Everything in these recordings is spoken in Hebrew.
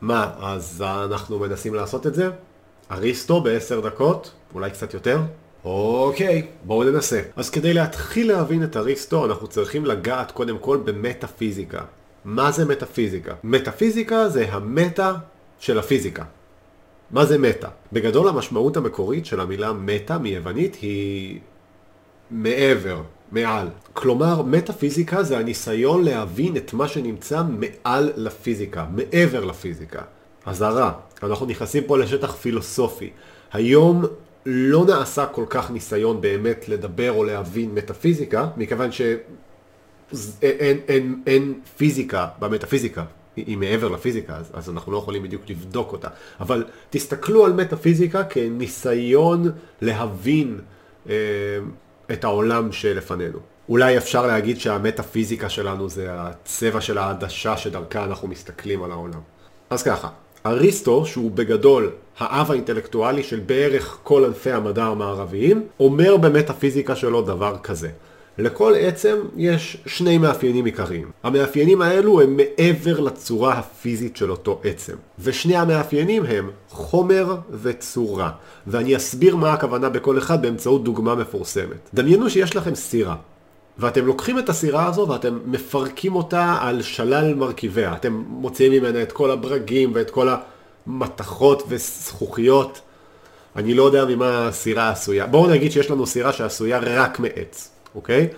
מה, אז אנחנו מנסים לעשות את זה? אריסטו בעשר דקות? אולי קצת יותר? אוקיי, בואו ננסה. אז כדי להתחיל להבין את אריסטו, אנחנו צריכים לגעת קודם כל במטאפיזיקה. מה זה מטאפיזיקה? מטאפיזיקה זה המטה של הפיזיקה. מה זה מטה? בגדול המשמעות המקורית של המילה מטה מיוונית היא מעבר, מעל. כלומר, מטאפיזיקה זה הניסיון להבין את מה שנמצא מעל לפיזיקה, מעבר לפיזיקה. אזהרה, אנחנו נכנסים פה לשטח פילוסופי. היום לא נעשה כל כך ניסיון באמת לדבר או להבין מטאפיזיקה, מכיוון שאין אין, אין, אין פיזיקה במטאפיזיקה. היא מעבר לפיזיקה, אז, אז אנחנו לא יכולים בדיוק לבדוק אותה. אבל תסתכלו על מטאפיזיקה כניסיון להבין אה, את העולם שלפנינו. אולי אפשר להגיד שהמטאפיזיקה שלנו זה הצבע של העדשה שדרכה אנחנו מסתכלים על העולם. אז ככה, אריסטו, שהוא בגדול האב האינטלקטואלי של בערך כל ענפי המדע המערביים, אומר במטאפיזיקה שלו דבר כזה. לכל עצם יש שני מאפיינים עיקריים. המאפיינים האלו הם מעבר לצורה הפיזית של אותו עצם. ושני המאפיינים הם חומר וצורה. ואני אסביר מה הכוונה בכל אחד באמצעות דוגמה מפורסמת. דמיינו שיש לכם סירה. ואתם לוקחים את הסירה הזו ואתם מפרקים אותה על שלל מרכיביה. אתם מוציאים ממנה את כל הברגים ואת כל המתכות וזכוכיות. אני לא יודע ממה הסירה עשויה. בואו נגיד שיש לנו סירה שעשויה רק מעץ. אוקיי?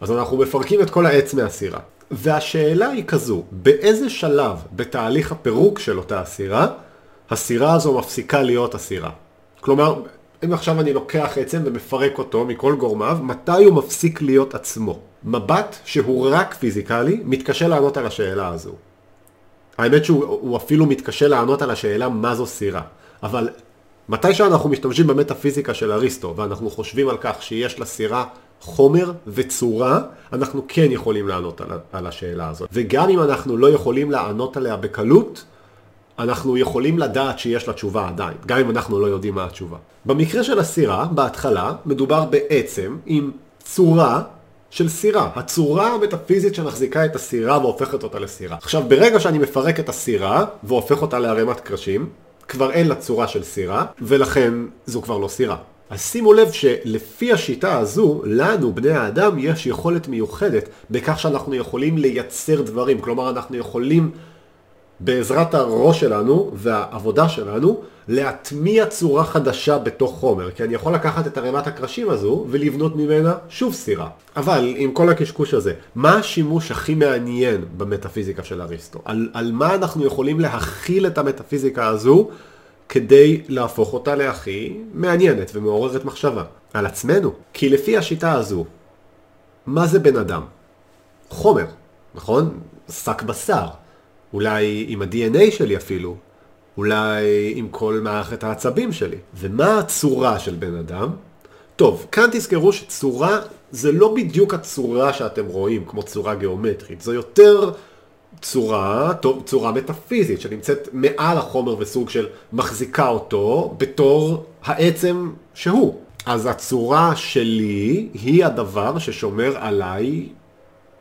אז אנחנו מפרקים את כל העץ מהסירה. והשאלה היא כזו, באיזה שלב בתהליך הפירוק של אותה הסירה, הסירה הזו מפסיקה להיות הסירה? כלומר, אם עכשיו אני לוקח עצם ומפרק אותו מכל גורמיו, מתי הוא מפסיק להיות עצמו? מבט שהוא רק פיזיקלי, מתקשה לענות על השאלה הזו. האמת שהוא אפילו מתקשה לענות על השאלה מה זו סירה. אבל מתי שאנחנו משתמשים במטאפיזיקה של אריסטו, ואנחנו חושבים על כך שיש לסירה חומר וצורה, אנחנו כן יכולים לענות על, על השאלה הזאת. וגם אם אנחנו לא יכולים לענות עליה בקלות, אנחנו יכולים לדעת שיש לה תשובה עדיין, גם אם אנחנו לא יודעים מה התשובה. במקרה של הסירה, בהתחלה, מדובר בעצם עם צורה של סירה. הצורה המטאפיזית שמחזיקה את הסירה והופכת אותה לסירה. עכשיו, ברגע שאני מפרק את הסירה והופך אותה לערימת קרשים, כבר אין לה צורה של סירה, ולכן זו כבר לא סירה. אז שימו לב שלפי השיטה הזו, לנו, בני האדם, יש יכולת מיוחדת בכך שאנחנו יכולים לייצר דברים. כלומר, אנחנו יכולים, בעזרת הראש שלנו והעבודה שלנו, להטמיע צורה חדשה בתוך חומר. כי אני יכול לקחת את ערימת הקרשים הזו ולבנות ממנה שוב סירה. אבל עם כל הקשקוש הזה, מה השימוש הכי מעניין במטאפיזיקה של אריסטו? על, על מה אנחנו יכולים להכיל את המטאפיזיקה הזו? כדי להפוך אותה להכי מעניינת ומעוררת מחשבה על עצמנו. כי לפי השיטה הזו, מה זה בן אדם? חומר, נכון? שק בשר. אולי עם ה-DNA שלי אפילו. אולי עם כל מערכת העצבים שלי. ומה הצורה של בן אדם? טוב, כאן תזכרו שצורה זה לא בדיוק הצורה שאתם רואים כמו צורה גיאומטרית, זו יותר צורה, צורה מטאפיזית שנמצאת מעל החומר וסוג של מחזיקה אותו בתור העצם שהוא. אז הצורה שלי היא הדבר ששומר עליי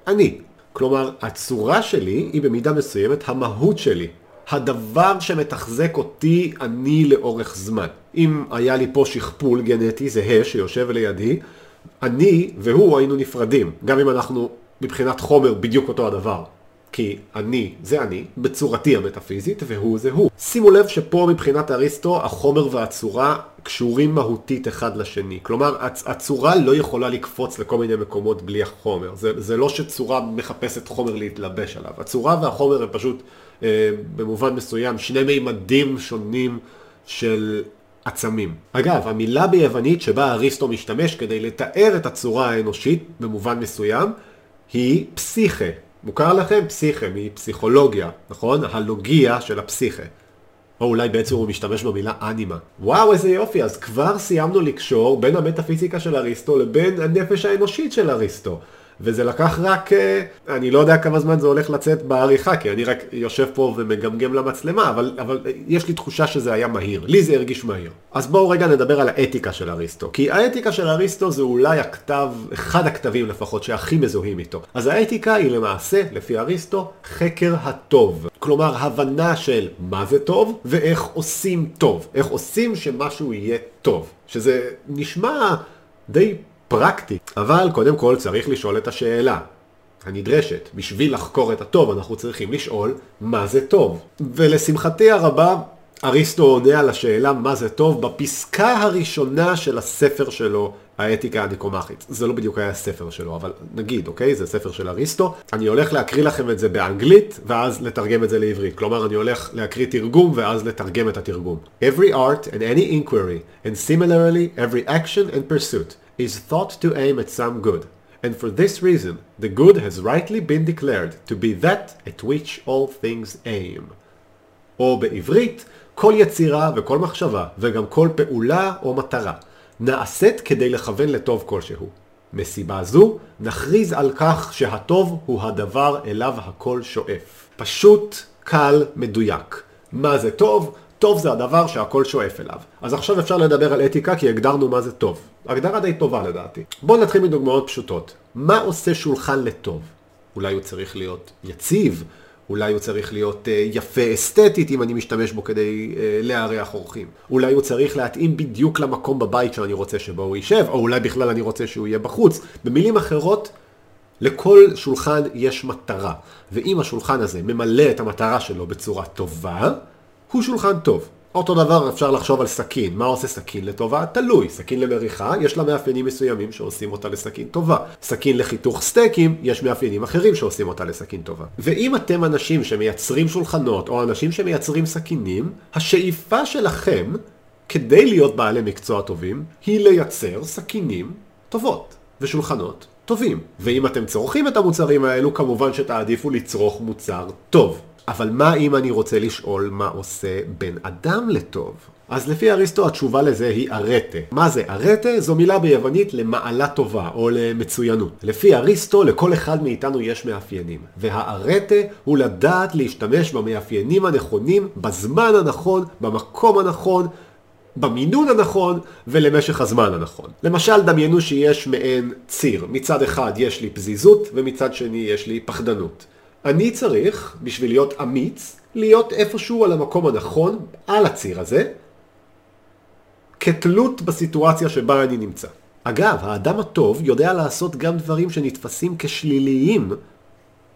אני. כלומר, הצורה שלי היא במידה מסוימת המהות שלי. הדבר שמתחזק אותי אני לאורך זמן. אם היה לי פה שכפול גנטי זהה שיושב לידי, אני והוא היינו נפרדים, גם אם אנחנו מבחינת חומר בדיוק אותו הדבר. כי אני זה אני, בצורתי המטאפיזית, והוא זה הוא. שימו לב שפה מבחינת אריסטו, החומר והצורה קשורים מהותית אחד לשני. כלומר, הצ- הצורה לא יכולה לקפוץ לכל מיני מקומות בלי החומר. זה, זה לא שצורה מחפשת חומר להתלבש עליו. הצורה והחומר הם פשוט, אה, במובן מסוים, שני מימדים שונים של עצמים. אגב, המילה ביוונית שבה אריסטו משתמש כדי לתאר את הצורה האנושית, במובן מסוים, היא פסיכה. מוכר לכם? פסיכה, מפסיכולוגיה, נכון? הלוגיה של הפסיכה. או אולי בעצם הוא משתמש במילה אנימה. וואו, איזה יופי, אז כבר סיימנו לקשור בין המטאפיזיקה של אריסטו לבין הנפש האנושית של אריסטו. וזה לקח רק, אה, אני לא יודע כמה זמן זה הולך לצאת בעריכה, כי אני רק יושב פה ומגמגם למצלמה, אבל, אבל יש לי תחושה שזה היה מהיר. לי זה הרגיש מהיר. אז בואו רגע נדבר על האתיקה של אריסטו. כי האתיקה של אריסטו זה אולי הכתב, אחד הכתבים לפחות, שהכי מזוהים איתו. אז האתיקה היא למעשה, לפי אריסטו, חקר הטוב. כלומר, הבנה של מה זה טוב ואיך עושים טוב. איך עושים שמשהו יהיה טוב. שזה נשמע די פרקטי. אבל קודם כל צריך לשאול את השאלה. הנדרשת. בשביל לחקור את הטוב אנחנו צריכים לשאול מה זה טוב. ולשמחתי הרבה, אריסטו עונה על השאלה מה זה טוב בפסקה הראשונה של הספר שלו, האתיקה הניקומחית. זה לא בדיוק היה הספר שלו, אבל נגיד, אוקיי? זה ספר של אריסטו. אני הולך להקריא לכם את זה באנגלית, ואז לתרגם את זה לעברית. כלומר, אני הולך להקריא תרגום, ואז לתרגם את התרגום. Every art and any inquiry, and similarly every action and pursuit, is thought to aim at some good. And for this reason, the good has rightly been declared to be that at which all things aim. או בעברית, כל יצירה וכל מחשבה, וגם כל פעולה או מטרה, נעשית כדי לכוון לטוב כלשהו. מסיבה זו, נכריז על כך שהטוב הוא הדבר אליו הכל שואף. פשוט, קל, מדויק. מה זה טוב? טוב זה הדבר שהכל שואף אליו. אז עכשיו אפשר לדבר על אתיקה כי הגדרנו מה זה טוב. הגדרה די טובה לדעתי. בואו נתחיל מדוגמאות פשוטות. מה עושה שולחן לטוב? אולי הוא צריך להיות יציב, אולי הוא צריך להיות uh, יפה אסתטית אם אני משתמש בו כדי uh, לארח אורחים. אולי הוא צריך להתאים בדיוק למקום בבית שאני רוצה שבו הוא יישב, או אולי בכלל אני רוצה שהוא יהיה בחוץ. במילים אחרות, לכל שולחן יש מטרה, ואם השולחן הזה ממלא את המטרה שלו בצורה טובה, הוא שולחן טוב. אותו דבר אפשר לחשוב על סכין. מה עושה סכין לטובה? תלוי. סכין למריחה, יש לה מאפיינים מסוימים שעושים אותה לסכין טובה. סכין לחיתוך סטייקים, יש מאפיינים אחרים שעושים אותה לסכין טובה. ואם אתם אנשים שמייצרים שולחנות, או אנשים שמייצרים סכינים, השאיפה שלכם, כדי להיות בעלי מקצוע טובים, היא לייצר סכינים טובות, ושולחנות טובים. ואם אתם צורכים את המוצרים האלו, כמובן שתעדיפו לצרוך מוצר טוב. אבל מה אם אני רוצה לשאול מה עושה בן אדם לטוב? אז לפי אריסטו התשובה לזה היא ארטה. מה זה ארטה? זו מילה ביוונית למעלה טובה או למצוינות. לפי אריסטו לכל אחד מאיתנו יש מאפיינים, והארטה הוא לדעת להשתמש במאפיינים הנכונים, בזמן הנכון, במקום הנכון, במינון הנכון ולמשך הזמן הנכון. למשל, דמיינו שיש מעין ציר. מצד אחד יש לי פזיזות ומצד שני יש לי פחדנות. אני צריך, בשביל להיות אמיץ, להיות איפשהו על המקום הנכון, על הציר הזה, כתלות בסיטואציה שבה אני נמצא. אגב, האדם הטוב יודע לעשות גם דברים שנתפסים כשליליים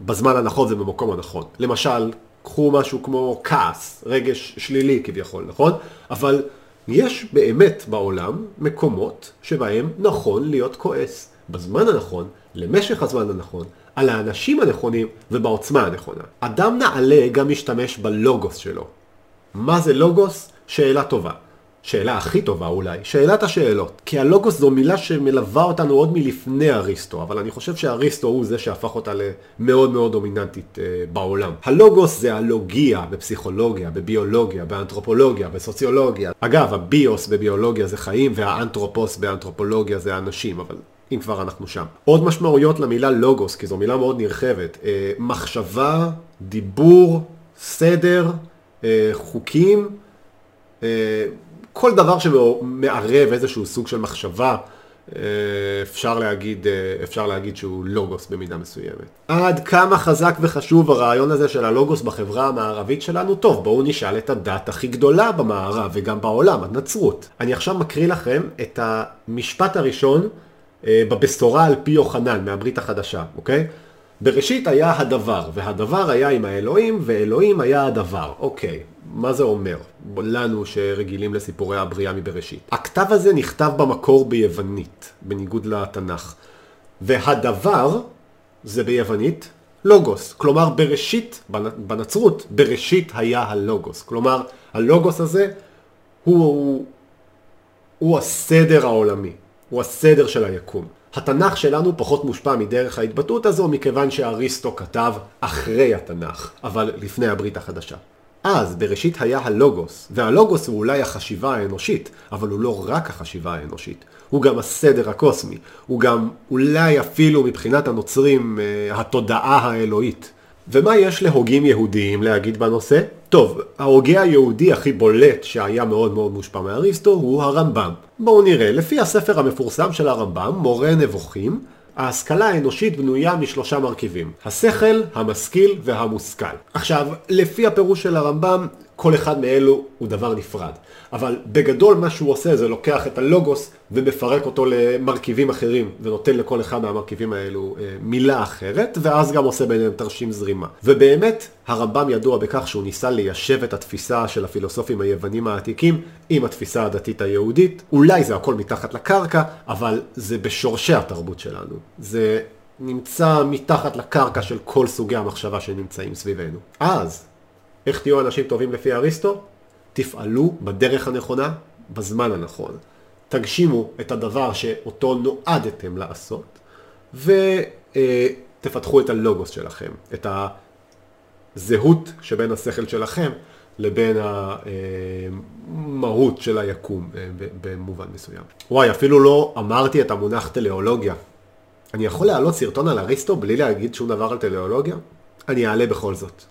בזמן הנכון ובמקום הנכון. למשל, קחו משהו כמו כעס, רגש שלילי כביכול, נכון? אבל יש באמת בעולם מקומות שבהם נכון להיות כועס. בזמן הנכון, למשך הזמן הנכון, על האנשים הנכונים ובעוצמה הנכונה. אדם נעלה גם משתמש בלוגוס שלו. מה זה לוגוס? שאלה טובה. שאלה הכי טובה אולי, שאלת השאלות. כי הלוגוס זו מילה שמלווה אותנו עוד מלפני אריסטו, אבל אני חושב שאריסטו הוא זה שהפך אותה למאוד מאוד דומיננטית אה, בעולם. הלוגוס זה הלוגיה בפסיכולוגיה, בביולוגיה, באנתרופולוגיה, בסוציולוגיה. אגב, הביוס בביולוגיה זה חיים והאנתרופוס באנתרופולוגיה זה אנשים, אבל אם כבר אנחנו שם. עוד משמעויות למילה לוגוס, כי זו מילה מאוד נרחבת. אה, מחשבה, דיבור, סדר, אה, חוקים, אה, כל דבר שמערב איזשהו סוג של מחשבה, אה, אפשר להגיד, אה, אפשר להגיד שהוא לוגוס במידה מסוימת. עד כמה חזק וחשוב הרעיון הזה של הלוגוס בחברה המערבית שלנו? טוב, בואו נשאל את הדת הכי גדולה במערב וגם בעולם, הנצרות. אני עכשיו מקריא לכם את המשפט הראשון בבשורה על פי יוחנן מהברית החדשה, אוקיי? בראשית היה הדבר, והדבר היה עם האלוהים, ואלוהים היה הדבר. אוקיי, מה זה אומר? לנו שרגילים לסיפורי הבריאה מבראשית. הכתב הזה נכתב במקור ביוונית, בניגוד לתנ"ך. והדבר זה ביוונית לוגוס. כלומר, בראשית, בנצרות, בראשית היה הלוגוס. כלומר, הלוגוס הזה הוא, הוא, הוא הסדר העולמי. הוא הסדר של היקום. התנ"ך שלנו פחות מושפע מדרך ההתבטאות הזו מכיוון שאריסטו כתב אחרי התנ"ך, אבל לפני הברית החדשה. אז בראשית היה הלוגוס, והלוגוס הוא אולי החשיבה האנושית, אבל הוא לא רק החשיבה האנושית, הוא גם הסדר הקוסמי, הוא גם אולי אפילו מבחינת הנוצרים אה, התודעה האלוהית. ומה יש להוגים יהודיים להגיד בנושא? טוב, ההוגה היהודי הכי בולט שהיה מאוד מאוד מושפע מאריסטו הוא הרמב"ם. בואו נראה, לפי הספר המפורסם של הרמב"ם, מורה נבוכים, ההשכלה האנושית בנויה משלושה מרכיבים, השכל, המשכיל והמושכל. עכשיו, לפי הפירוש של הרמב"ם, כל אחד מאלו הוא דבר נפרד. אבל בגדול מה שהוא עושה זה לוקח את הלוגוס ומפרק אותו למרכיבים אחרים ונותן לכל אחד מהמרכיבים האלו אה, מילה אחרת ואז גם עושה ביניהם תרשים זרימה. ובאמת הרמב"ם ידוע בכך שהוא ניסה ליישב את התפיסה של הפילוסופים היוונים העתיקים עם התפיסה הדתית היהודית. אולי זה הכל מתחת לקרקע, אבל זה בשורשי התרבות שלנו. זה נמצא מתחת לקרקע של כל סוגי המחשבה שנמצאים סביבנו. אז איך תהיו אנשים טובים לפי אריסטו? תפעלו בדרך הנכונה, בזמן הנכון. תגשימו את הדבר שאותו נועדתם לעשות, ותפתחו את הלוגוס שלכם, את הזהות שבין השכל שלכם לבין המהות של היקום אה, במובן מסוים. וואי, אפילו לא אמרתי את המונח טליאולוגיה. אני יכול להעלות סרטון על אריסטו בלי להגיד שום דבר על טליאולוגיה? אני אעלה בכל זאת.